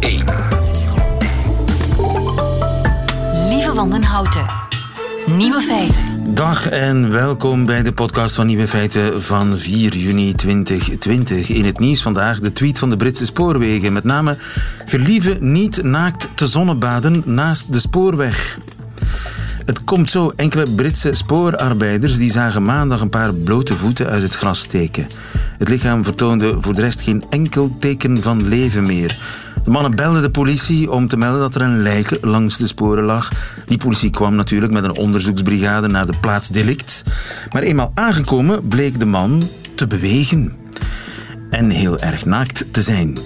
1. Lieve Wandenhouten. Nieuwe feiten. Dag en welkom bij de podcast van Nieuwe Feiten van 4 juni 2020. In het nieuws vandaag de tweet van de Britse spoorwegen. Met name gelieve niet naakt te zonnebaden naast de spoorweg. Het komt zo. Enkele Britse spoorarbeiders die zagen maandag een paar blote voeten uit het gras steken. Het lichaam vertoonde voor de rest geen enkel teken van leven meer. De mannen belden de politie om te melden dat er een lijk langs de sporen lag. Die politie kwam natuurlijk met een onderzoeksbrigade naar de plaats delict. Maar eenmaal aangekomen bleek de man te bewegen. En heel erg naakt te zijn.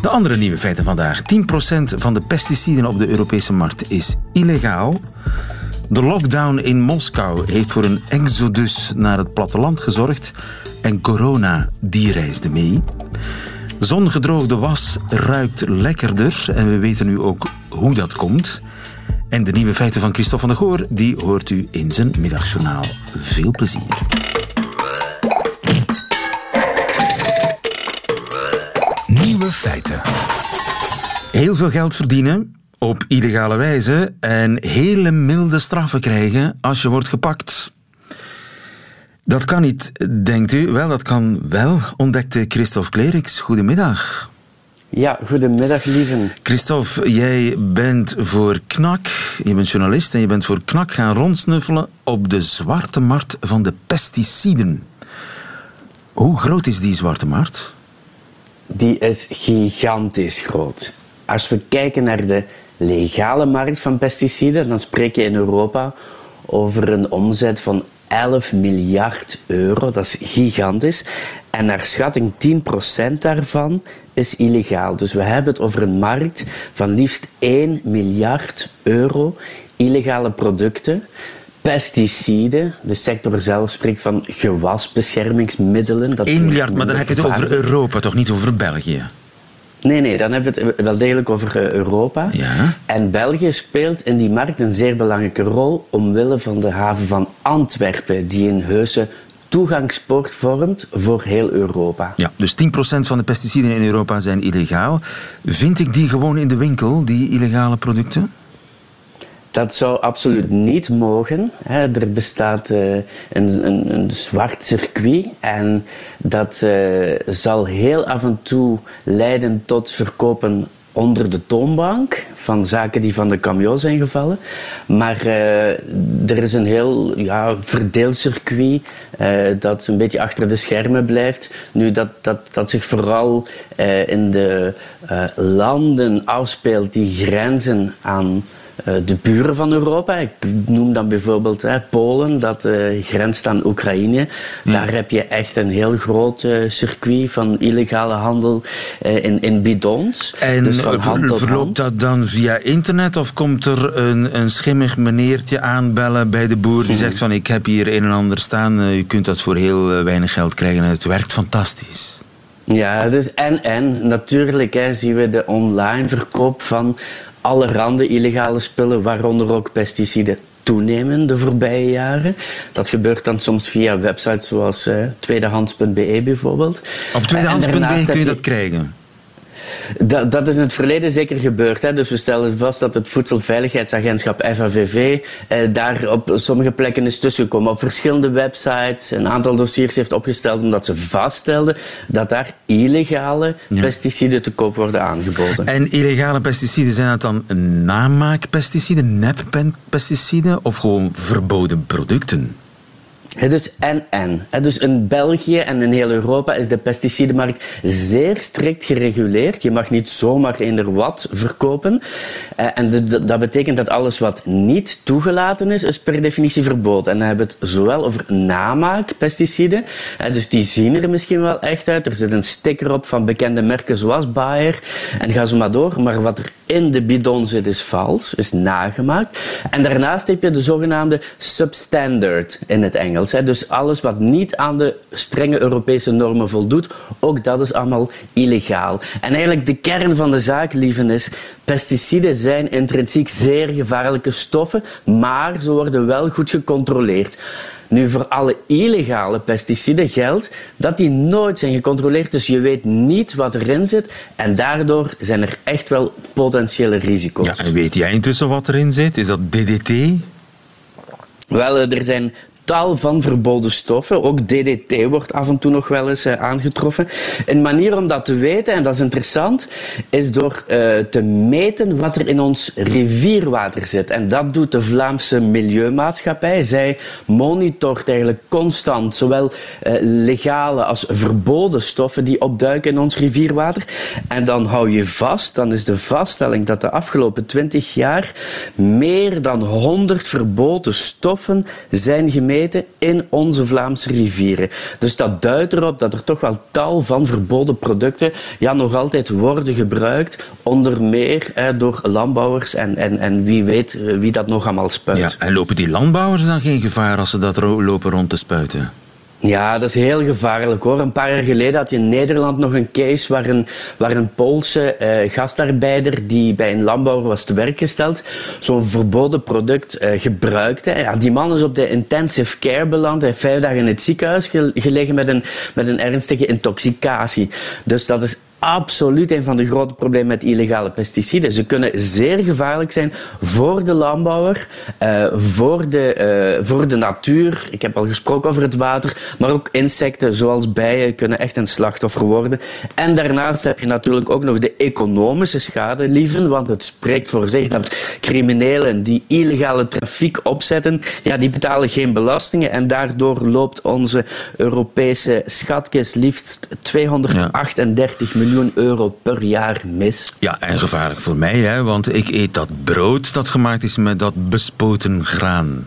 De andere nieuwe feiten vandaag. 10% van de pesticiden op de Europese markt is illegaal. De lockdown in Moskou heeft voor een exodus naar het platteland gezorgd en corona die reisde mee. Zongedroogde was ruikt lekkerder en we weten nu ook hoe dat komt. En de nieuwe feiten van Christophe van der Goor die hoort u in zijn middagjournaal. Veel plezier. Nieuwe feiten. Heel veel geld verdienen op illegale wijze en hele milde straffen krijgen als je wordt gepakt. Dat kan niet, denkt u? Wel, dat kan wel, ontdekte Christophe Kleriks. Goedemiddag. Ja, goedemiddag, lieven. Christophe, jij bent voor KNAK, je bent journalist en je bent voor KNAK gaan rondsnuffelen op de zwarte markt van de pesticiden. Hoe groot is die zwarte markt? Die is gigantisch groot. Als we kijken naar de legale markt van pesticiden, dan spreek je in Europa over een omzet van 11 miljard euro. Dat is gigantisch. En naar schatting 10% daarvan is illegaal. Dus we hebben het over een markt van liefst 1 miljard euro illegale producten. Pesticiden, de sector zelf spreekt van gewasbeschermingsmiddelen. Dat 1 miljard, maar dan heb je het over Europa, toch niet over België? Nee, nee, dan hebben we het wel degelijk over eh, Europa. Ja. En België speelt in die markt een zeer belangrijke rol omwille van de haven van Antwerpen, die een heuse toegangspoort vormt voor heel Europa. Ja, dus 10% van de pesticiden in Europa zijn illegaal. Vind ik die gewoon in de winkel, die illegale producten? Dat zou absoluut niet mogen. Er bestaat eh, een, een, een zwart circuit en dat eh, zal heel af en toe leiden tot verkopen onder de toonbank van zaken die van de camion zijn gevallen. Maar uh, er is een heel ja, verdeeld circuit uh, dat een beetje achter de schermen blijft. Nu, dat, dat, dat zich vooral in de landen afspeelt die grenzen aan de buren van Europa. Ik noem dan bijvoorbeeld hè, Polen, dat uh, grenst aan Oekraïne. Daar heb je echt een heel groot uh, circuit van illegale handel in, in bidons. En dus van hand tot verloopt hand. dat dan via internet of komt er een, een schimmig meneertje aanbellen bij de boer die zegt van ik heb hier een en ander staan, u kunt dat voor heel weinig geld krijgen en het werkt fantastisch. Ja, dus en en natuurlijk hè, zien we de online verkoop van allerhande illegale spullen, waaronder ook pesticiden, toenemen de voorbije jaren. Dat gebeurt dan soms via websites zoals uh, tweedehands.be bijvoorbeeld. Op tweedehands.be kun je dat krijgen? Dat, dat, is in het verleden zeker gebeurd. Hè. Dus we stellen vast dat het Voedselveiligheidsagentschap FAVV eh, daar op sommige plekken is tussengekomen. Op verschillende websites een aantal dossiers heeft opgesteld omdat ze vaststelden dat daar illegale ja. pesticiden te koop worden aangeboden. En illegale pesticiden, zijn dat dan namaakpesticiden, neppesticiden of gewoon verboden producten? Het is en-en. Dus in België en in heel Europa is de pesticidenmarkt zeer strikt gereguleerd. Je mag niet zomaar eender wat verkopen. En dat betekent dat alles wat niet toegelaten is, is per definitie verboden. En dan hebben we het zowel over namaakpesticiden. Dus die zien er misschien wel echt uit. Er zit een sticker op van bekende merken zoals Bayer. En ga zo maar door. Maar wat er in de bidon zit is vals, is nagemaakt. En daarnaast heb je de zogenaamde substandard in het Engels. Dus alles wat niet aan de strenge Europese normen voldoet, ook dat is allemaal illegaal. En eigenlijk de kern van de zaak, lieven, is pesticiden zijn intrinsiek zeer gevaarlijke stoffen, maar ze worden wel goed gecontroleerd. Nu, voor alle illegale pesticiden geldt dat die nooit zijn gecontroleerd, dus je weet niet wat erin zit. En daardoor zijn er echt wel potentiële risico's. Ja, en weet jij intussen wat erin zit? Is dat DDT? Wel, eh, er zijn van verboden stoffen. Ook DDT wordt af en toe nog wel eens uh, aangetroffen. Een manier om dat te weten, en dat is interessant, is door uh, te meten wat er in ons rivierwater zit. En dat doet de Vlaamse Milieumaatschappij. Zij monitort eigenlijk constant zowel uh, legale als verboden stoffen die opduiken in ons rivierwater. En dan hou je vast, dan is de vaststelling dat de afgelopen 20 jaar meer dan 100 verboden stoffen zijn gemeten in onze Vlaamse rivieren. Dus dat duidt erop dat er toch wel tal van verboden producten ja, nog altijd worden gebruikt, onder meer door landbouwers en, en, en wie weet eh, wie dat nog allemaal spuit. Ja, en lopen die landbouwers dan geen gevaar als ze dat lopen rond te spuiten? Ja, dat is heel gevaarlijk hoor. Een paar jaar geleden had je in Nederland nog een case waar een, waar een Poolse uh, gastarbeider die bij een landbouwer was te werk gesteld, zo'n verboden product uh, gebruikte. Ja, die man is op de intensive care beland. Hij heeft vijf dagen in het ziekenhuis gelegen met een, met een ernstige intoxicatie. Dus dat is absoluut een van de grote problemen met illegale pesticiden. Ze kunnen zeer gevaarlijk zijn voor de landbouwer, uh, voor, de, uh, voor de natuur. Ik heb al gesproken over het water, maar ook insecten zoals bijen kunnen echt een slachtoffer worden. En daarnaast heb je natuurlijk ook nog de economische schade, lieven, want het spreekt voor zich dat criminelen die illegale trafiek opzetten, ja, die betalen geen belastingen en daardoor loopt onze Europese schatkist liefst 238 miljoen miljoen euro per jaar mis. Ja, en gevaarlijk voor mij, hè, want ik eet dat brood dat gemaakt is met dat bespoten graan.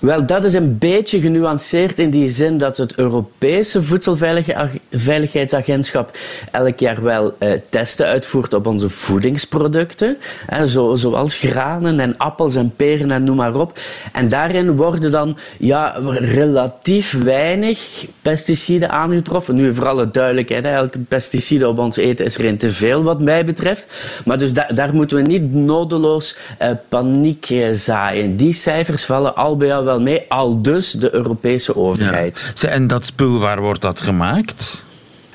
Wel, dat is een beetje genuanceerd in die zin dat het Europese Voedselveiligheidsagentschap elk jaar wel eh, testen uitvoert op onze voedingsproducten, zo, zoals granen en appels en peren en noem maar op. En daarin worden dan ja, relatief weinig pesticiden aangetroffen. Nu, voor alle duidelijkheid, elke pesticide op ons eten is er een te veel wat mij betreft. Maar dus da daar moeten we niet nodeloos eh, paniek zaaien. Die cijfers vallen al bij al wel mee, al dus de Europese overheid. Ja. En dat spul, waar wordt dat gemaakt?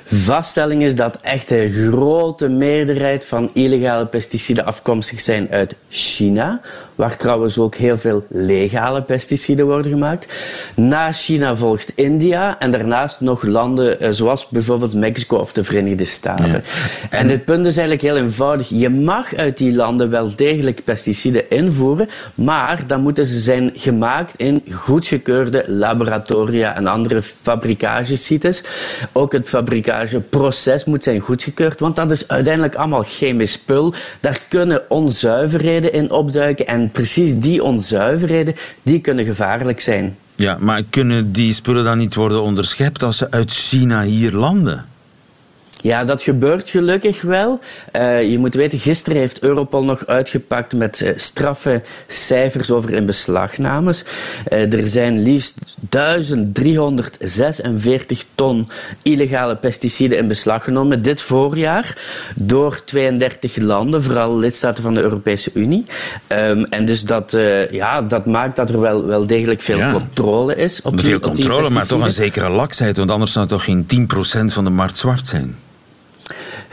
Vaststelling is dat echt een grote meerderheid van illegale pesticiden afkomstig zijn uit China, waar trouwens ook heel veel legale pesticiden worden gemaakt. Na China volgt India en daarnaast nog landen eh, zoals bijvoorbeeld Mexico of de Verenigde Staten. En... en het punt is eigenlijk heel eenvoudig. Je mag uit die landen wel degelijk pesticiden invoeren, maar dan moeten ze zijn gemaakt in goedgekeurde laboratoria en andere fabrikagesites. Ook het fabrikageproces moet zijn goedgekeurd, want dat is uiteindelijk allemaal chemisch spul. Daar kunnen onzuiverheden in opduiken en precies die onzuiverheden, die kunnen gevaarlijk zijn. Ja, maar kunnen die spullen dan niet worden onderschept als ze uit China hier landen? Ja, dat gebeurt gelukkig wel. Uh, je moet weten, gisteren heeft Europol nog uitgepakt met uh, straffe cijfers over inbeslagnames. Uh, er zijn liefst 1346 ton illegale pesticiden in beslag genomen dit voorjaar door 32 landen, vooral lidstaten van de Europese Unie. Um, en dus dat, ja, dat maakt dat er wel, wel degelijk veel ja. controle is. Op die, veel controle, maar toch een zekere laksheid, want anders zou het toch geen 10% van de markt zwart zijn.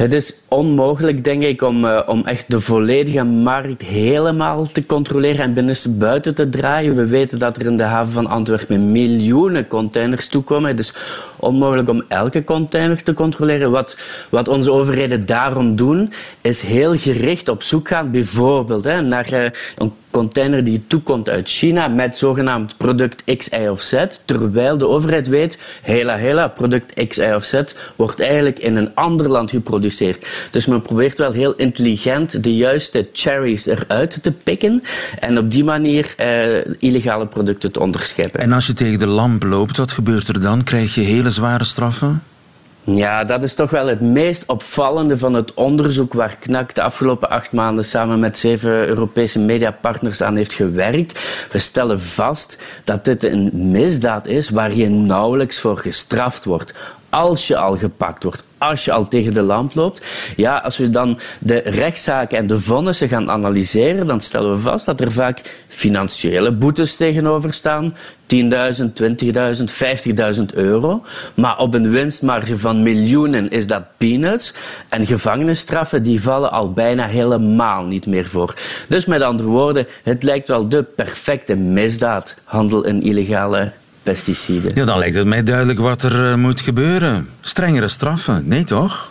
Het is onmogelijk, denk ik, om, uh, om echt de volledige markt helemaal te controleren en binnenstebuiten te draaien. We weten dat er in de haven van Antwerpen miljoenen containers toekomen. Het is onmogelijk om elke container te controleren. Wat, wat onze overheden daarom doen, is heel gericht op zoek gaan, bijvoorbeeld hè, naar uh, een container die toekomt uit China met zogenaamd product X, Y of Z, terwijl de overheid weet, hela hela, product X, Y of Z wordt eigenlijk in een ander land geproduceerd. Dus men probeert wel heel intelligent de juiste cherries eruit te pikken en op die manier eh, illegale producten te onderscheppen. En als je tegen de lamp loopt, wat gebeurt er dan? Krijg je hele zware straffen? Ja, dat is toch wel het meest opvallende van het onderzoek waar KNAK de afgelopen acht maanden samen met zeven Europese mediapartners aan heeft gewerkt. We stellen vast dat dit een misdaad is waar je nauwelijks voor gestraft wordt als je al gepakt wordt, als je al tegen de lamp loopt, ja, als we dan de rechtszaken en de vonnissen gaan analyseren, dan stellen we vast dat er vaak financiële boetes tegenover staan. 10.000, 20.000, 50.000 euro. Maar op een winstmarge van miljoenen is dat peanuts. En gevangenisstraffen die vallen al bijna helemaal niet meer voor. Dus met andere woorden, het lijkt wel de perfecte misdaad, handel in illegale pesticiden. Ja, dan lijkt het mij duidelijk wat er eh, moet gebeuren. Strengere straffen, nee toch?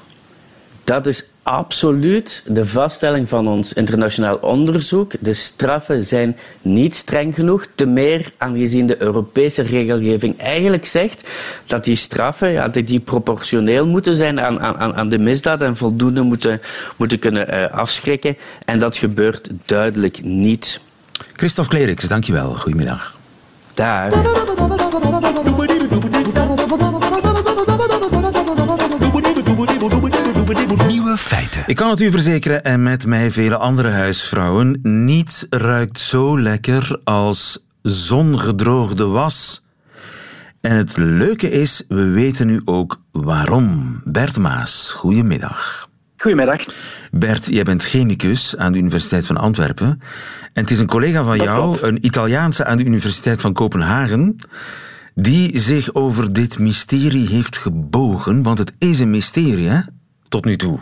Dat is absoluut de vaststelling van ons internationaal onderzoek. De straffen zijn niet streng genoeg, te meer aangezien de Europese regelgeving eigenlijk zegt dat die straffen ja, die proportioneel moeten zijn aan, aan, aan de misdaad en voldoende moeten, moeten kunnen uh, afschrikken. En dat gebeurt duidelijk niet. Christophe Kleriks, dankjewel. Goedemiddag. Daar. Nieuwe feiten. Ik kan het u verzekeren, en met mij vele andere huisvrouwen, niets ruikt zo lekker als zongedroogde was. En het leuke is, we weten nu ook waarom. Bert Maas, goedemiddag. Goedemiddag. Bert, jij bent chemicus aan de Universiteit van Antwerpen. En het is een collega van jou, een Italiaanse aan de Universiteit van Kopenhagen, die zich over dit mysterie heeft gebogen. Want het is een mysterie, hè? Tot nu toe.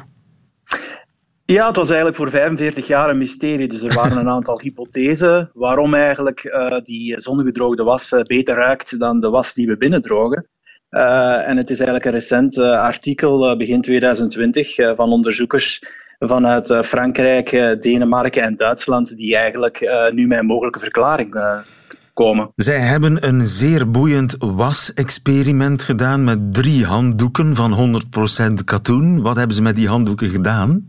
Ja, het was eigenlijk voor 45 jaar een mysterie. Dus er waren een aantal hypothesen waarom eigenlijk uh, die zonnegedroogde was uh, beter ruikt dan de was die we binnendrogen. Uh, en het is eigenlijk een recent artikel, begin 2020, van onderzoekers vanuit uh, Frankrijk, uh, Denemarken en Duitsland, die eigenlijk uh, nu met een mogelijke verklaring komen. Zij hebben een zeer boeiend was-experiment gedaan met drie handdoeken van 100% katoen. Wat hebben ze met die handdoeken gedaan?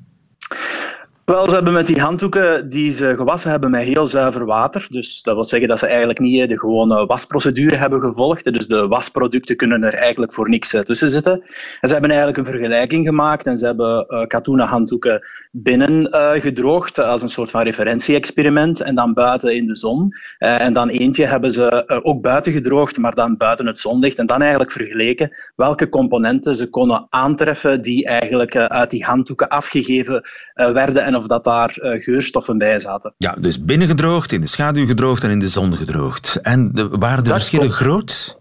Wel, ze hebben met die handdoeken die ze gewassen hebben met heel zuiver water. Dus dat wil zeggen dat ze eigenlijk niet de gewone wasprocedure hebben gevolgd. Dus de wasproducten kunnen er eigenlijk voor niks eh, tussen zitten. En ze hebben eigenlijk een vergelijking gemaakt en ze hebben uh, katoenen handdoeken binnen uh, gedroogd als een soort van referentie-experiment en dan buiten in de zon. En dan eentje hebben ze ook buiten gedroogd, maar dan buiten het zonlicht. En dan eigenlijk vergeleken welke componenten ze konden aantreffen die eigenlijk uit die handdoeken afgegeven werden en of dat daar uh, geurstoffen bij zaten. Ja, dus binnengedroogd, in de schaduw gedroogd en in de zon gedroogd. En de, waren de dat verschillen groot?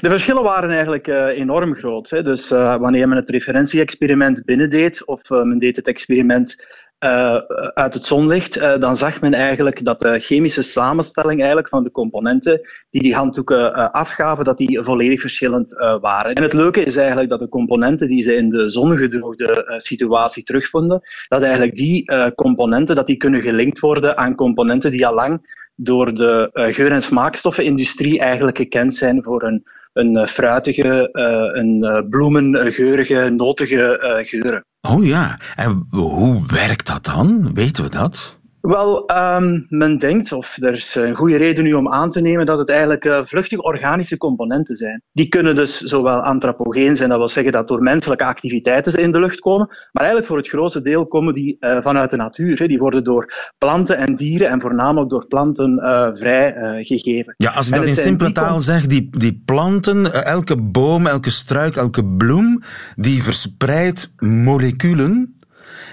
De verschillen waren eigenlijk uh, enorm groot. Hè. Dus uh, wanneer men het referentie-experiment binnendeed, of men deed het experiment uh, uit het zonlicht, uh, dan zag men eigenlijk dat de chemische samenstelling eigenlijk van de componenten die die handdoeken uh, afgaven, dat die volledig verschillend waren. En het leuke is eigenlijk dat de componenten die ze in de zonnegedroogde situatie terugvonden, dat eigenlijk die componenten dat die kunnen gelinkt worden aan componenten die al lang door de geur- en smaakstoffenindustrie eigenlijk gekend zijn voor een een fruitige, een bloemengeurige, notige geuren. Oh ja, en hoe werkt dat dan? Weten we dat? Wel, um, men denkt, of er is een goede reden nu om aan te nemen, dat het eigenlijk uh, vluchtig organische componenten zijn. Die kunnen dus zowel antropogeen zijn, dat wil zeggen dat door menselijke activiteiten ze in de lucht komen, maar eigenlijk voor het grootste deel komen die uh, vanuit de natuur. Hè. Die worden door planten en dieren, en voornamelijk door planten, uh, vrijgegeven. ja, als ik dat in simpele taal zeg, die, die planten, elke boom, elke struik, elke bloem, die verspreidt moleculen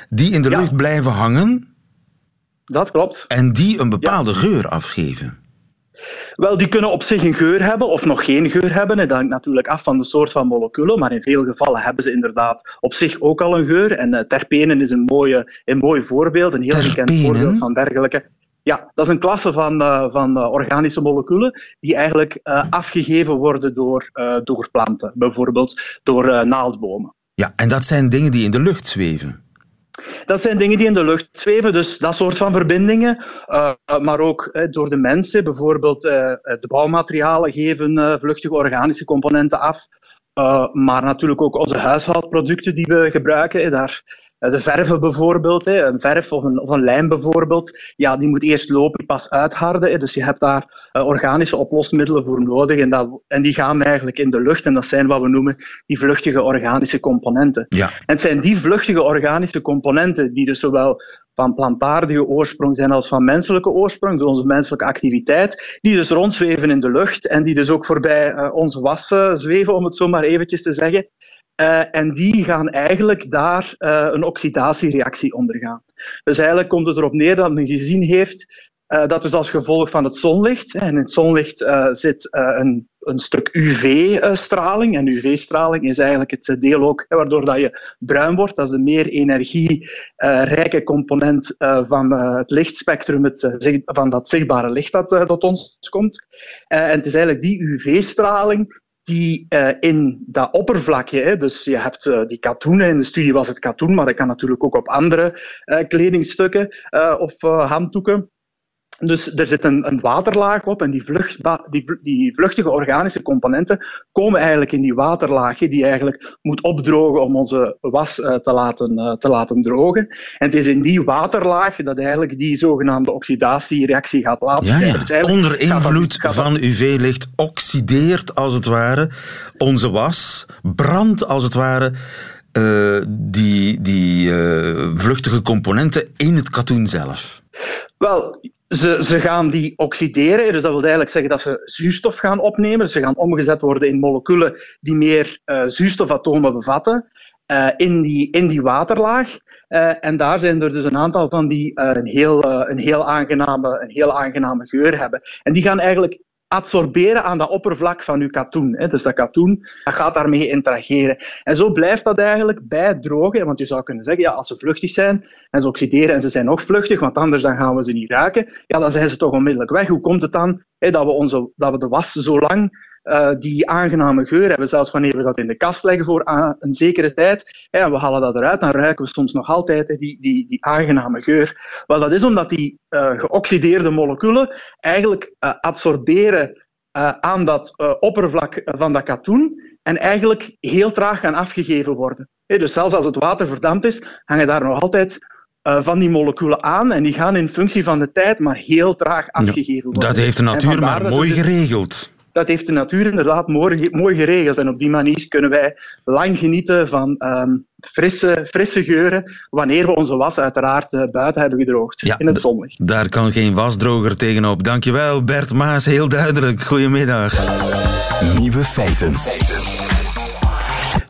die in de ja. lucht blijven hangen dat klopt. En die een bepaalde ja. geur afgeven? Wel, die kunnen op zich een geur hebben of nog geen geur hebben. Dat hangt natuurlijk af van de soort van moleculen, maar in veel gevallen hebben ze inderdaad op zich ook al een geur. En uh, terpenen is een, mooie, een mooi voorbeeld, een heel terpenen? bekend voorbeeld van dergelijke. Ja, dat is een klasse van, uh, van uh, organische moleculen die eigenlijk afgegeven worden door, door planten, bijvoorbeeld door naaldbomen. Ja, en dat zijn dingen die in de lucht zweven. Dat zijn dingen die in de lucht zweven, dus dat soort van verbindingen. Uh, maar ook door de mensen, bijvoorbeeld uh, de bouwmaterialen geven vluchtige organische componenten af. maar natuurlijk ook onze huishoudproducten die we gebruiken. Daar de verven bijvoorbeeld, hè, een verf of een, of een lijm bijvoorbeeld, ja, die moet eerst lopen, pas uitharden. Dus je hebt daar organische oplosmiddelen voor nodig en, dat, en die gaan eigenlijk in de lucht en dat zijn wat we noemen die vluchtige organische componenten. Ja. En het zijn die vluchtige organische componenten die dus zowel van plantaardige oorsprong zijn als van menselijke oorsprong, dus onze menselijke activiteit, die dus rondzweven in de lucht en die dus ook voorbij uh, ons wassen zweven, om het zo maar eventjes te zeggen. Uh, en die gaan eigenlijk daar uh, een oxidatiereactie ondergaan. Dus eigenlijk komt het erop neer dat men gezien heeft uh, dat dus als gevolg van het zonlicht, en in het zonlicht zit een, een, stuk UV-straling, en UV-straling is eigenlijk het deel ook waardoor dat je bruin wordt, dat is de meer energierijke component van het lichtspectrum, van dat zichtbare licht dat tot ons komt. en het is eigenlijk die UV-straling die uh, in dat oppervlakje, hè, dus je hebt uh, die katoenen, in de studie was het katoen, maar dat kan natuurlijk ook op andere uh, kledingstukken of handdoeken. Dus er zit een, een, waterlaag op en die, vlucht, die, die, vluchtige organische componenten komen eigenlijk in die waterlaag die eigenlijk moet opdrogen om onze was uh, te, laten, uh, te laten drogen. En het is in die waterlaag dat eigenlijk die zogenaamde oxidatiereactie gaat plaatsvinden. Ja, ja. Dus Onder invloed van UV-licht oxideert als het ware onze was, brandt als het ware uh, die, die vluchtige componenten in het katoen zelf. Wel, ze, ze, gaan die oxideren, dus dat wil eigenlijk zeggen dat ze zuurstof gaan opnemen. Ze gaan omgezet worden in moleculen die meer uh, zuurstofatomen bevatten uh, in, die, in die waterlaag. Uh, en daar zijn er dus een aantal van die een, heel, een, heel aangename, een heel aangename geur hebben. En die gaan eigenlijk adsorberen aan dat oppervlak van uw katoen. Dus dat katoen gaat daarmee interageren. En zo blijft dat eigenlijk bij drogen. Want je zou kunnen zeggen, ja, als ze vluchtig zijn en ze oxideren en ze zijn nog vluchtig, want anders dan gaan we ze niet raken, ja, dan zijn ze toch onmiddellijk weg. Hoe komt het dan dat, we onze, dat we de was zo lang uh, die aangename geur hebben, zelfs wanneer we dat in de kast leggen voor een zekere tijd. En we halen dat eruit, dan ruiken we soms nog altijd die, die, die aangename geur. Wel, dat is omdat die uh, geoxideerde moleculen eigenlijk uh, adsorberen aan dat oppervlak van dat katoen en eigenlijk heel traag gaan afgegeven worden. Dus zelfs als het water verdampt is, hangen daar nog altijd van die moleculen aan en die gaan in functie van de tijd maar heel traag afgegeven worden. Dat heeft de natuur maar mooi dus, geregeld. Dat heeft de natuur inderdaad mooi, geregeld en op die manier kunnen wij lang genieten van um, frisse, frisse geuren wanneer we onze was uiteraard uh, buiten hebben gedroogd ja, in het zonlicht. Daar kan geen wasdroger tegenop. Dankjewel Bert Maas, heel duidelijk. Goedemiddag. Nieuwe feiten.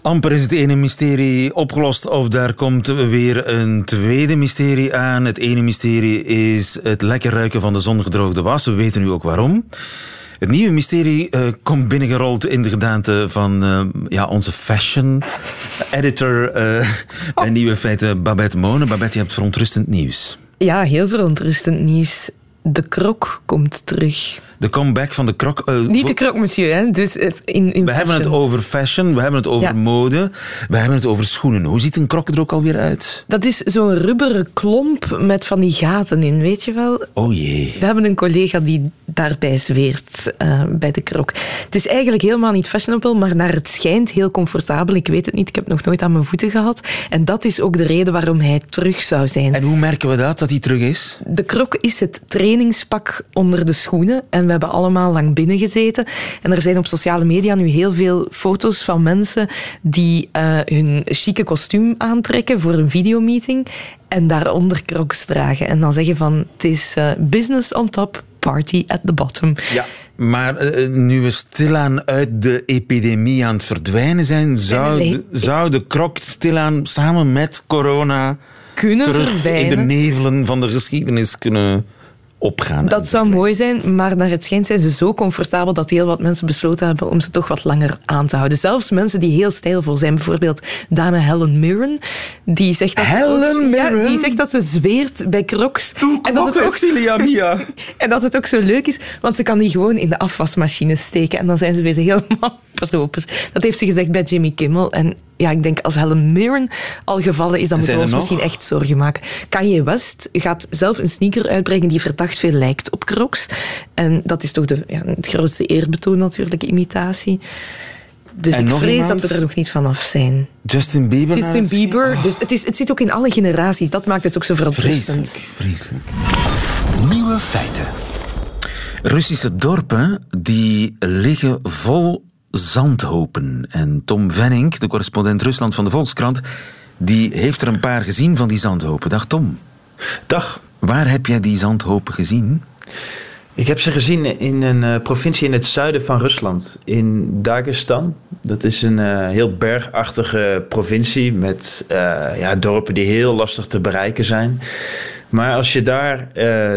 Amper is het ene mysterie opgelost of daar komt weer een tweede mysterie aan. Het ene mysterie is het lekker ruiken van de zongedroogde was. We weten nu ook waarom. Het nieuwe mysterie uh, komt binnengerold in de gedaante van uh, ja, onze fashion editor uh, bij Nieuwe Feiten, Babette Monen. Babette, je hebt verontrustend nieuws. Ja, heel verontrustend nieuws. De krok komt terug. De comeback van de krok. Uh, Niet de krok, monsieur. Hè? Dus in, in we hebben het over fashion, we hebben het over ja. mode, we hebben het over schoenen. Hoe ziet een krok er ook alweer uit? Dat is zo'n rubberen klomp met van die gaten in, weet je wel? Oh jee. We hebben een collega die daarbij zweert uh, bij de krok. Het is eigenlijk helemaal niet fashionable, maar naar het schijnt heel comfortabel. Ik weet het niet, ik heb nog nooit aan mijn voeten gehad. En dat is ook de reden waarom hij terug zou zijn. En hoe merken we dat, dat hij terug is? De krok is het trainingspak onder de schoenen. En we hebben allemaal lang binnen gezeten. En er zijn op sociale media nu heel veel foto's van mensen die uh, hun chique kostuum aantrekken voor een videomeeting en daaronder crocs dragen. En dan zeggen van, het is uh, business on top, party at the bottom. Ja. Maar uh, nu we stilaan uit de epidemie aan het verdwijnen zijn, zou, nee, zou de krok stilaan samen met corona kunnen terug verdwijnen. in de nevelen van de geschiedenis kunnen opgaan. Dat zou mooi zijn, maar naar het schijnt zijn ze zo comfortabel dat heel wat mensen besloten hebben om ze toch wat langer aan te houden. Zelfs mensen die heel stijlvol zijn. Bijvoorbeeld dame Helen Mirren. Die zegt dat, Helen Mirren? Ja, die zegt dat ze zweert bij Crocs. en dat, het ook, Mia. en dat het ook zo leuk is, want ze kan die gewoon in de afwasmachine steken en dan zijn ze weer helemaal propers. Dat heeft ze gezegd bij Jimmy Kimmel. En ja, ik denk als Helen Mirren al gevallen is, dan moeten we ons misschien echt zorgen maken. Kanye West gaat zelf een sneaker uitbrengen die verdacht veel lijkt op Crocs. En dat is toch de, ja, het grootste eerbetoon natuurlijk, imitatie. Dus En ik nog vrees iemand? dat we er nog niet vanaf zijn. Justin Bieber. Justin. Bieber. Dus het, is, het zit ook in alle generaties. Dat maakt het ook zo verontrustend. Vreselijk, vreselijk. Nieuwe feiten. Russische dorpen die liggen vol zandhopen. En Tom Venning, de correspondent Rusland van de Volkskrant, die heeft er een paar gezien van die zandhopen. Dag Tom. Dag. Waar heb jij die zandhopen gezien? Ik heb ze gezien in een eh, provincie in het zuiden van Rusland, in Dagestan. Dat is een eh, heel bergachtige provincie met eh, ja, dorpen die heel lastig te bereiken zijn. Maar als je daar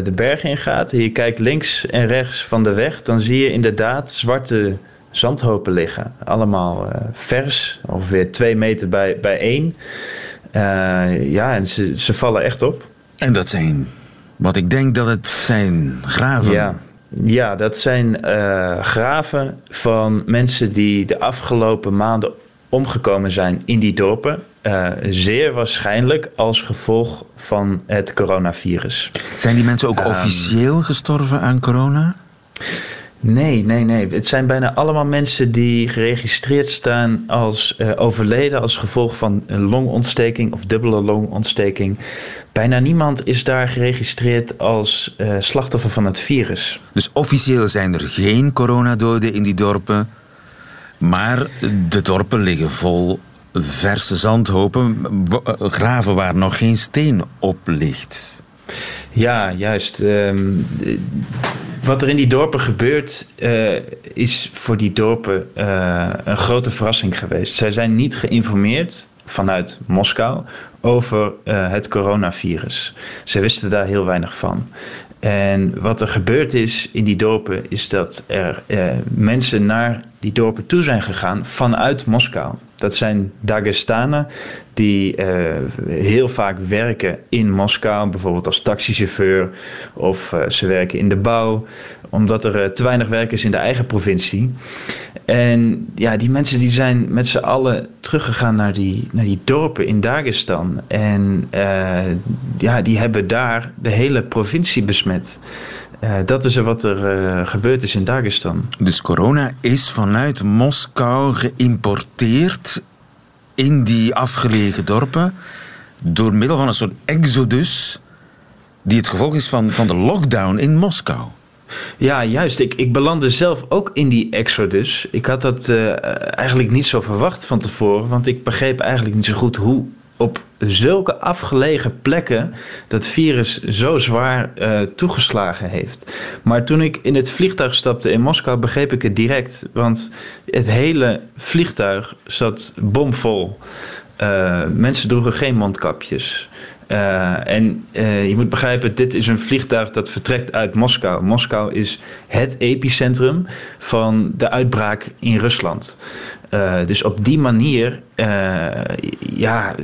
de bergen in gaat en je kijkt links en rechts van de weg, dan zie je inderdaad zwarte zandhopen liggen. Allemaal vers, ongeveer twee meter bij, bij één. Ja, en ze, ze vallen echt op. En dat zijn, wat ik denk dat het zijn, graven. Ja, ja dat zijn eh, graven van mensen die de afgelopen maanden omgekomen zijn in die dorpen. Eh, zeer waarschijnlijk als gevolg van het coronavirus. Zijn die mensen ook Ehm. officieel gestorven aan corona? Nee, nee, nee. Het zijn bijna allemaal mensen die geregistreerd staan als eh, overleden als gevolg van een longontsteking of dubbele longontsteking. Bijna niemand is daar geregistreerd als eh, slachtoffer van het virus. Dus officieel zijn er geen coronadoden in die dorpen. Maar de dorpen liggen vol verse zandhopen, eh, graven waar nog geen steen op ligt. Ja, juist. Ehm, eh, wat er in die dorpen gebeurt, eh, is voor die dorpen eh, een grote verrassing geweest. Zij zijn niet geïnformeerd vanuit Moskou over eh, het coronavirus. Ze wisten daar heel weinig van. En wat er gebeurd is in die dorpen, is dat er mensen naar die dorpen toe zijn gegaan vanuit Moskou. Dat zijn Dagestanen die eh, heel vaak werken in Moskou, bijvoorbeeld als taxichauffeur of eh, ze werken in de bouw, omdat er eh, te weinig werk is in de eigen provincie. En ja, die mensen die zijn met z'n allen teruggegaan naar die, naar die dorpen in Dagestan. En ja, die hebben daar de hele provincie besmet. Eh, dat is wat er eh, gebeurd is in Dagestan. Dus corona is vanuit Moskou geïmporteerd in die afgelegen dorpen door middel van een soort exodus die het gevolg is van, van de lockdown in Moskou. Ja, juist. Ik, ik belandde zelf ook in die exodus. Ik had dat eh, eigenlijk niet zo verwacht van tevoren, want ik begreep eigenlijk niet zo goed hoe op zulke afgelegen plekken dat virus zo zwaar eh, toegeslagen heeft. Maar toen ik in het vliegtuig stapte in Moskou, begreep ik het direct. Want het hele vliegtuig zat bomvol. Eh, mensen droegen geen mondkapjes. Eh, en eh, je moet begrijpen, dit is een vliegtuig dat vertrekt uit Moskou. Moskou is het epicentrum van de uitbraak in Rusland. Eh, dus op die manier ja,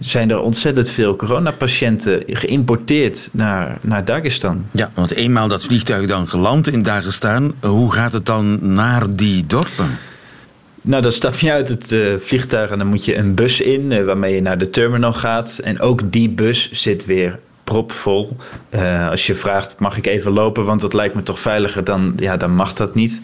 zijn er ontzettend veel coronapatiënten geïmporteerd naar, naar Dagestan. Ja, want eenmaal dat vliegtuig dan geland in Dagestan, hoe gaat het dan naar die dorpen? Nou, dan stap je uit het eh, vliegtuig en dan moet je een bus in eh, waarmee je naar de terminal gaat. En ook die bus zit weer propvol. Eh, als je vraagt, mag ik even lopen, want dat lijkt me toch veiliger, dan, ja, dan mag dat niet.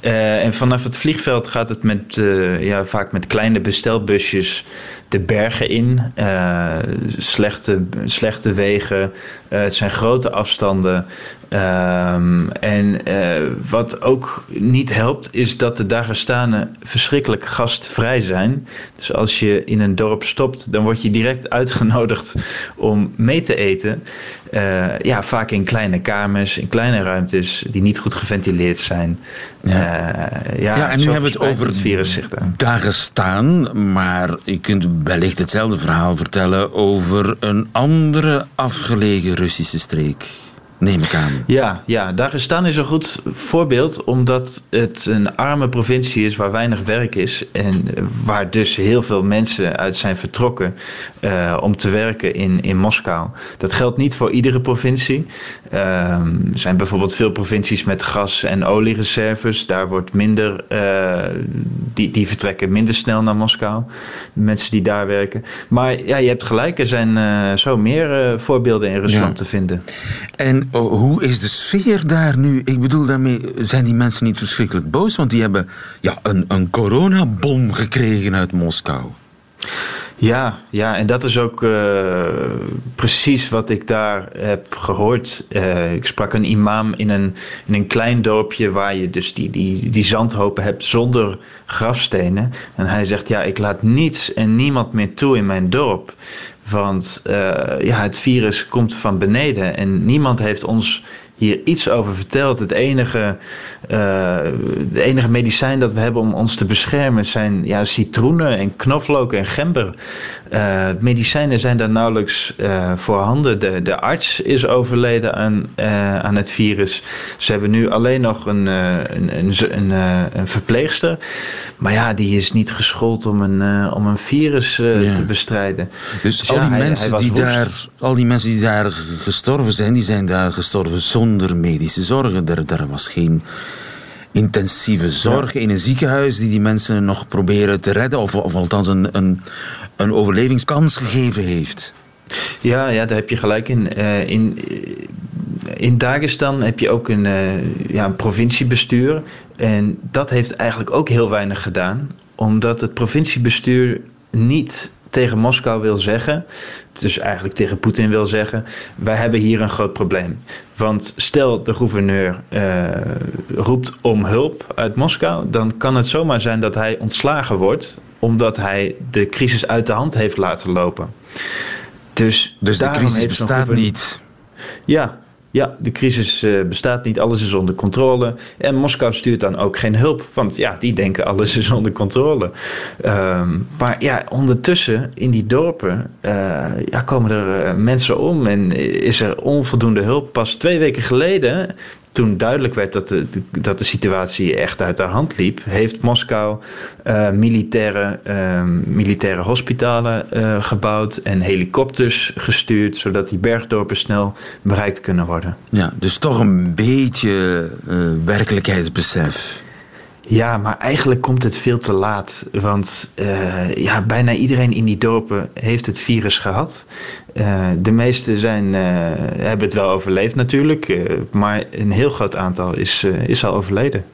En vanaf het vliegveld gaat het met, ja, vaak met kleine bestelbusjes de bergen in. Eh, slechte, slechte wegen, Eh, het zijn grote afstanden. Ehm, en eh, wat ook niet helpt, is dat de Dagestanen verschrikkelijk gastvrij zijn. Dus als je in een dorp stopt, dan word je direct uitgenodigd om mee te eten. Eh, ja, vaak in kleine kamers, in kleine ruimtes die niet goed geventileerd zijn. Ja. Eh, ja, Ja, en nu hebben we het over het virus zich daar. Dagestan, maar je kunt wellicht hetzelfde verhaal vertellen over een andere afgelegen Russische streek. Neem ik aan. Ja, ja, Dagestan is een goed voorbeeld omdat het een arme provincie is waar weinig werk is en waar dus heel veel mensen uit zijn vertrokken eh, om te werken in, in Moskou. Dat geldt niet voor iedere provincie. Ehm, er zijn bijvoorbeeld veel provincies met gas- en oliereserves. Daar wordt minder, eh, die, die vertrekken minder snel naar Moskou. De mensen die daar werken. Maar ja, je hebt gelijk, er zijn eh, zo meer voorbeelden in Rusland Ja. te vinden. En hoe is de sfeer daar nu? Ik bedoel, daarmee zijn die mensen niet verschrikkelijk boos, want die hebben ja, een, een coronabom gekregen uit Moskou. Ja, ja, en dat is ook uh, precies wat ik daar heb gehoord. Uh, ik sprak een imam in een, in een klein dorpje waar je dus die, die, die zandhopen hebt zonder grafstenen. En hij zegt, ja, ik laat niets en niemand meer toe in mijn dorp. Want uh, ja, het virus komt van beneden en niemand heeft ons hier iets over verteld. Het enige, uh, de enige medicijn dat we hebben om ons te beschermen zijn ja, citroenen en knoflook en gember. Uh, medicijnen zijn daar nauwelijks uh, voorhanden. De, de arts is overleden aan, aan het virus. Ze hebben nu alleen nog een, een, een, een, een verpleegster. Maar ja, die is niet geschoold om een, om een virus ja. te bestrijden. Dus, dus al, ja, die mensen hij, die daar, al die mensen die daar gestorven zijn, die zijn daar gestorven zonder medische zorgen. Er, er was geen intensieve zorg in een ziekenhuis die die mensen nog proberen te redden, of, of althans een, een, een overlevingskans gegeven heeft. Ja, ja, daar heb je gelijk in. Uh, in, in Dagestan heb je ook een, uh, ja, een provinciebestuur. En dat heeft eigenlijk ook heel weinig gedaan, omdat het provinciebestuur niet tegen Moskou wil zeggen, dus eigenlijk tegen Poetin wil zeggen, wij hebben hier een groot probleem. Want stel de gouverneur uh, roept om hulp uit Moskou, dan kan het zomaar zijn dat hij ontslagen wordt, omdat hij de crisis uit de hand heeft laten lopen. Dus, dus de crisis bestaat niet. Ja, ja, de crisis uh, bestaat niet, alles is onder controle. En Moskou stuurt dan ook geen hulp, want ja, die denken alles is onder controle. Um, maar ja, ondertussen in die dorpen uh, ja, komen er uh, mensen om en is er onvoldoende hulp. Pas twee weken geleden toen duidelijk werd dat de, dat de situatie echt uit de hand liep, heeft Moskou uh, militaire, uh, militaire hospitalen uh, gebouwd en helikopters gestuurd, zodat die bergdorpen snel bereikt kunnen worden. Ja, dus toch een beetje werkelijkheidsbesef. Ja, maar eigenlijk komt het veel te laat. Want uh, ja, bijna iedereen in die dorpen heeft het virus gehad. Uh, de meesten zijn, uh, hebben het wel overleefd natuurlijk. maar een heel groot aantal is, is al overleden.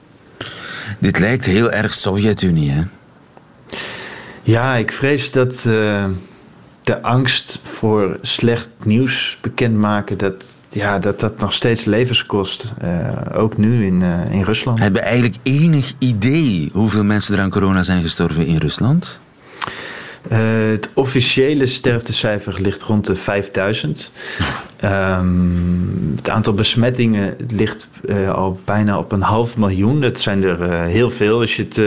Dit lijkt heel erg Sovjet-Unie, hè? Ja, ik vrees dat de angst voor slecht nieuws bekendmaken, dat ja, dat, dat nog steeds levens kost. Uh, ook nu in, uh, in Rusland. Hebben we eigenlijk enig idee hoeveel mensen er aan corona zijn gestorven in Rusland? Uh, het officiële sterftecijfer ligt rond de 5000. um, het aantal besmettingen ligt uh, al bijna op een half miljoen. Dat zijn er uh, heel veel als je, het,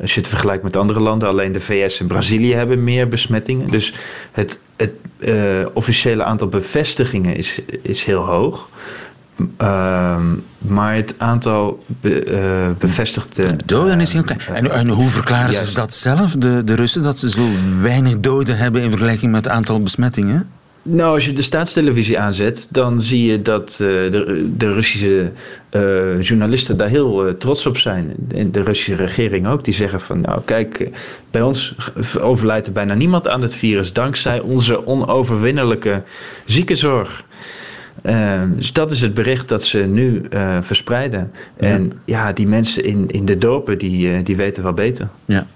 als je het vergelijkt met andere landen. Alleen de VS en Brazilië hebben meer besmettingen. Dus het, het officiële aantal bevestigingen is, is heel hoog. Uh, maar het aantal be, bevestigde. Doden is heel klein. En, en hoe verklaren ze dat zelf, de, de Russen, dat ze zo weinig doden hebben in vergelijking met het aantal besmettingen? Nou, als je de staatstelevisie aanzet, dan zie je dat uh, de, de, Russische uh, journalisten daar heel uh, trots op zijn. En de Russische regering ook. Die zeggen van, nou kijk, bij ons overlijdt er bijna niemand aan het virus dankzij onze onoverwinnelijke ziekenzorg. Uh, dus dat is het bericht dat ze nu uh, verspreiden. Ja. En ja, die mensen in, in de dorpen, die, uh, die weten wel beter. Ja.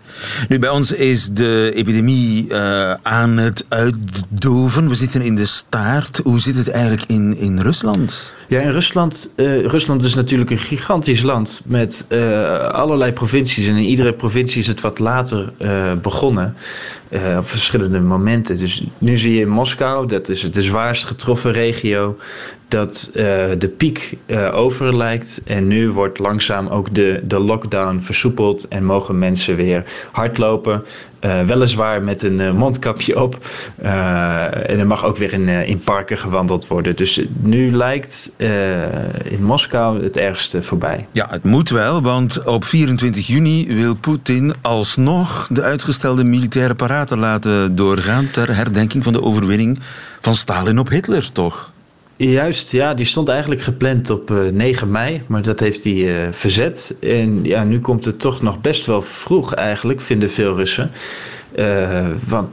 Nu, bij ons is de epidemie aan het uitdoven. We zitten in de staart. Hoe zit het eigenlijk in, in Rusland? Ja, in Rusland, uh, Rusland is natuurlijk een gigantisch land met uh, allerlei provincies. En in iedere provincie is het wat later begonnen. op verschillende momenten. Dus nu zie je in Moskou, dat is de zwaarst getroffen regio, dat de piek over lijkt. En nu wordt langzaam ook de, de lockdown versoepeld en mogen mensen weer hardlopen. Uh, weliswaar met een mondkapje op. En er mag ook weer in, in parken gewandeld worden. Dus nu lijkt in Moskou het ergste voorbij. Ja, het moet wel, want op 24 juni wil Poetin alsnog de uitgestelde militaire paraten laten doorgaan ter herdenking van de overwinning van Stalin op Hitler, toch? Juist, ja, die stond eigenlijk gepland op uh, 9 mei, maar dat heeft hij uh, verzet. En ja, nu komt het toch nog best wel vroeg eigenlijk, vinden veel Russen. Uh, want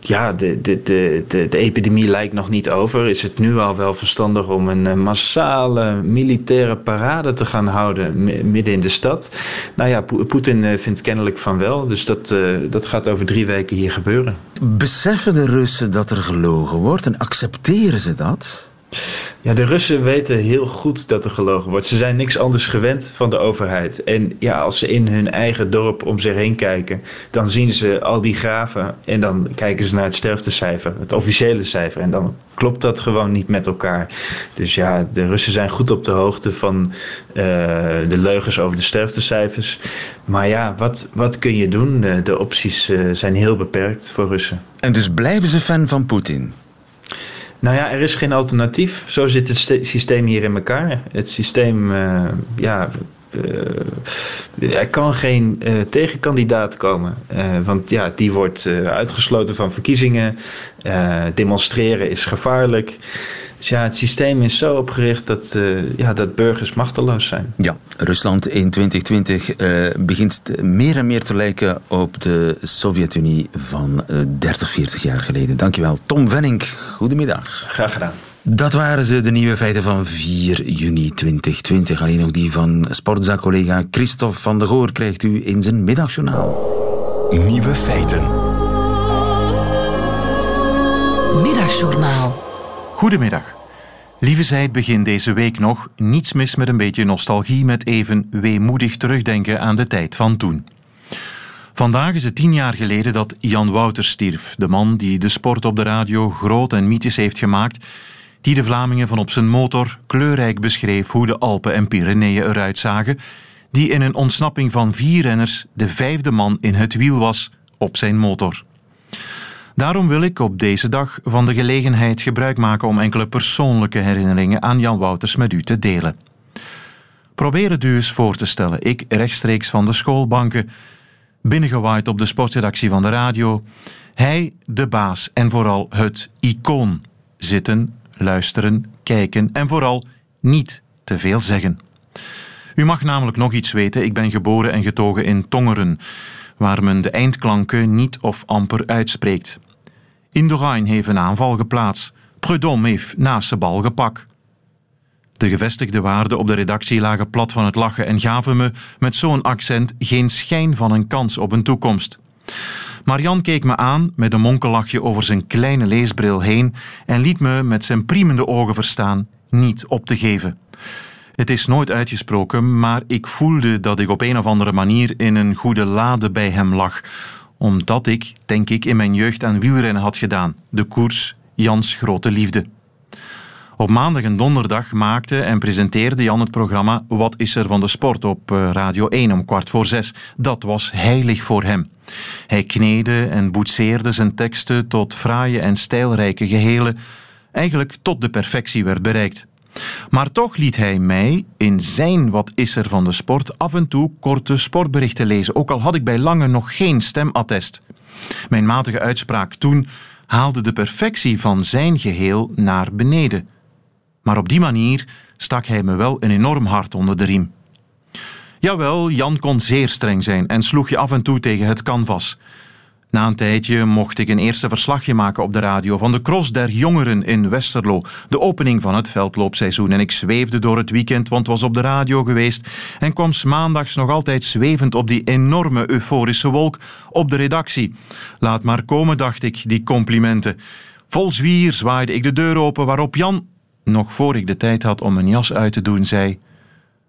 ja, de, de, de, de, de epidemie lijkt nog niet over. Is het nu al wel verstandig om een massale militaire parade te gaan houden midden in de stad? Nou ja, Poetin vindt kennelijk van wel. Dus dat, dat gaat over drie weken hier gebeuren. Beseffen de Russen dat er gelogen wordt en accepteren ze dat? Ja, de Russen weten heel goed dat er gelogen wordt. Ze zijn niks anders gewend van de overheid. En ja, als ze in hun eigen dorp om zich heen kijken, dan zien ze al die graven en dan kijken ze naar het sterftecijfer, het officiële cijfer. En dan klopt dat gewoon niet met elkaar. Dus ja, de Russen zijn goed op de hoogte van uh, de leugens over de sterftecijfers. Maar ja, wat, wat kun je doen? De, de opties uh, zijn heel beperkt voor Russen. En dus blijven ze fan van Poetin? Nou ja, er is geen alternatief. Zo zit het systeem hier in elkaar. Het systeem, uh, ja, uh, er kan geen uh, tegenkandidaat komen. want ja, die wordt uitgesloten van verkiezingen. demonstreren is gevaarlijk. Dus ja, het systeem is zo opgericht dat, uh, ja, dat burgers machteloos zijn. Ja, Rusland in 2020 uh, begint meer en meer te lijken op de Sovjet-Unie van uh, 30, 40 jaar geleden. Dankjewel, Tom Venning. Goedemiddag. Graag gedaan. Dat waren ze, de nieuwe feiten van 4 juni 2020. Alleen nog die van sportzaakcollega Christophe van der Goor krijgt u in zijn middagjournaal. Nieuwe feiten. Middagjournaal. Goedemiddag. Lieve zij begin deze week nog, niets mis met een beetje nostalgie met even weemoedig terugdenken aan de tijd van toen. Vandaag is het tien jaar geleden dat Jan Wouters stierf, de man die de sport op de radio groot en mythisch heeft gemaakt, die de Vlamingen van op zijn motor kleurrijk beschreef hoe de Alpen en Pyreneeën eruit zagen, die in een ontsnapping van vier renners de vijfde man in het wiel was op zijn motor. Daarom wil ik op deze dag van de gelegenheid gebruik maken om enkele persoonlijke herinneringen aan Jan Wouters met u te delen. Probeer het u eens voor te stellen. Ik rechtstreeks van de schoolbanken, binnengewaaid op de sportredactie van de radio. Hij, de baas en vooral het icoon. Zitten, luisteren, kijken en vooral niet te veel zeggen. U mag namelijk nog iets weten. Ik ben geboren en getogen in Tongeren, waar men de eindklanken niet of amper uitspreekt. Indurain heeft een aanval geplaatst. Prudhomme heeft naast de bal gepak. De gevestigde waarden op de redactie lagen plat van het lachen en gaven me met zo'n accent geen schijn van een kans op een toekomst. Marian keek me aan met een monkellachje over zijn kleine leesbril heen en liet me met zijn priemende ogen verstaan niet op te geven. Het is nooit uitgesproken, maar ik voelde dat ik op een of andere manier in een goede lade bij hem lag, omdat ik, denk ik, in mijn jeugd aan wielrennen had gedaan. De koers Jans grote liefde. Op maandag en donderdag maakte en presenteerde Jan het programma Wat is er van de sport op eh, Radio 1 om kwart voor zes. Dat was heilig voor hem. Hij kneedde en boetseerde zijn teksten tot fraaie en stijlrijke gehelen, eigenlijk tot de perfectie werd bereikt. Maar toch liet hij mij in zijn Wat is er van de sport af en toe korte sportberichten lezen, ook al had ik bij lange nog geen stemattest. Mijn matige uitspraak toen haalde de perfectie van zijn geheel naar beneden. Maar op die manier stak hij me wel een enorm hart onder de riem. Jawel, Jan kon zeer streng zijn en sloeg je af en toe tegen het canvas. Na een tijdje mocht ik een eerste verslagje maken op de radio van de Cross der Jongeren in Westerlo, de opening van het veldloopseizoen. En ik zweefde door het weekend, want was op de radio geweest en kwam maandags nog altijd zwevend op die enorme euforische wolk op de redactie. Laat maar komen, dacht ik, die complimenten. Vol zwier zwaaide ik de deur open, waarop Jan, nog voor ik de tijd had om mijn jas uit te doen, zei: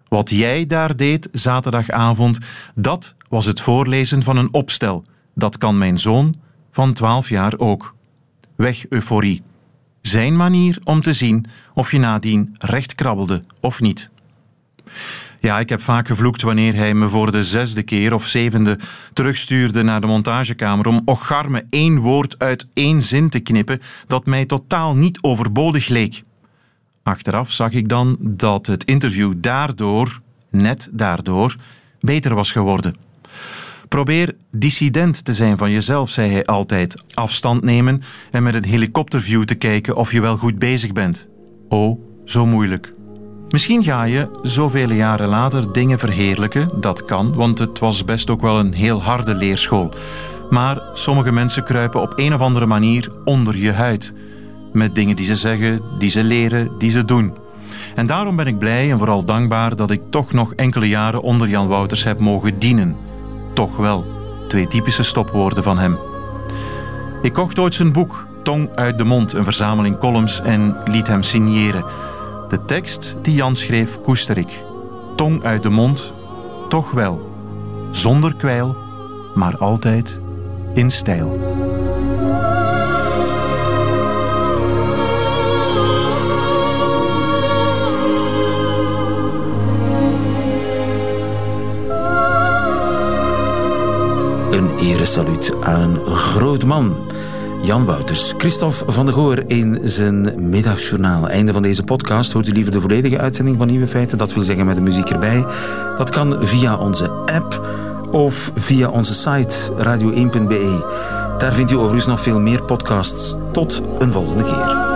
Wat jij daar deed zaterdagavond, dat was het voorlezen van een opstel dat kan mijn zoon van 12 jaar ook. Weg euforie. Zijn manier om te zien of je nadien recht krabbelde of niet. Ja, ik heb vaak gevloekt wanneer hij me voor de zesde keer of zevende terugstuurde naar de montagekamer om ocharme één woord uit één zin te knippen dat mij totaal niet overbodig leek. Achteraf zag ik dan dat het interview daardoor, net daardoor, beter was geworden. Probeer dissident te zijn van jezelf, zei hij altijd. Afstand nemen en met een helikopterview te kijken of je wel goed bezig bent. Oh, zo moeilijk. Misschien ga je, zoveel jaren later, dingen verheerlijken. Dat kan, want het was best ook wel een heel harde leerschool. Maar sommige mensen kruipen op een of andere manier onder je huid. Met dingen die ze zeggen, die ze leren, die ze doen. En daarom ben ik blij en vooral dankbaar dat ik toch nog enkele jaren onder Jan Wouters heb mogen dienen. Toch wel. Twee typische stopwoorden van hem. Ik kocht ooit zijn boek, Tong uit de mond, een verzameling columns, en liet hem signeren. De tekst die Jan schreef koester ik. Tong uit de mond, toch wel. Zonder kwijl, maar altijd in stijl. Een eresaluut aan een groot man. Jan Wouters, Christophe van der Goor in zijn middagjournaal. Einde van deze podcast. Hoort u liever de volledige uitzending van Nieuwe Feiten? Dat wil zeggen met de muziek erbij. Dat kan via onze app of via onze site radio1.be. Daar vindt u overigens nog veel meer podcasts. Tot een volgende keer.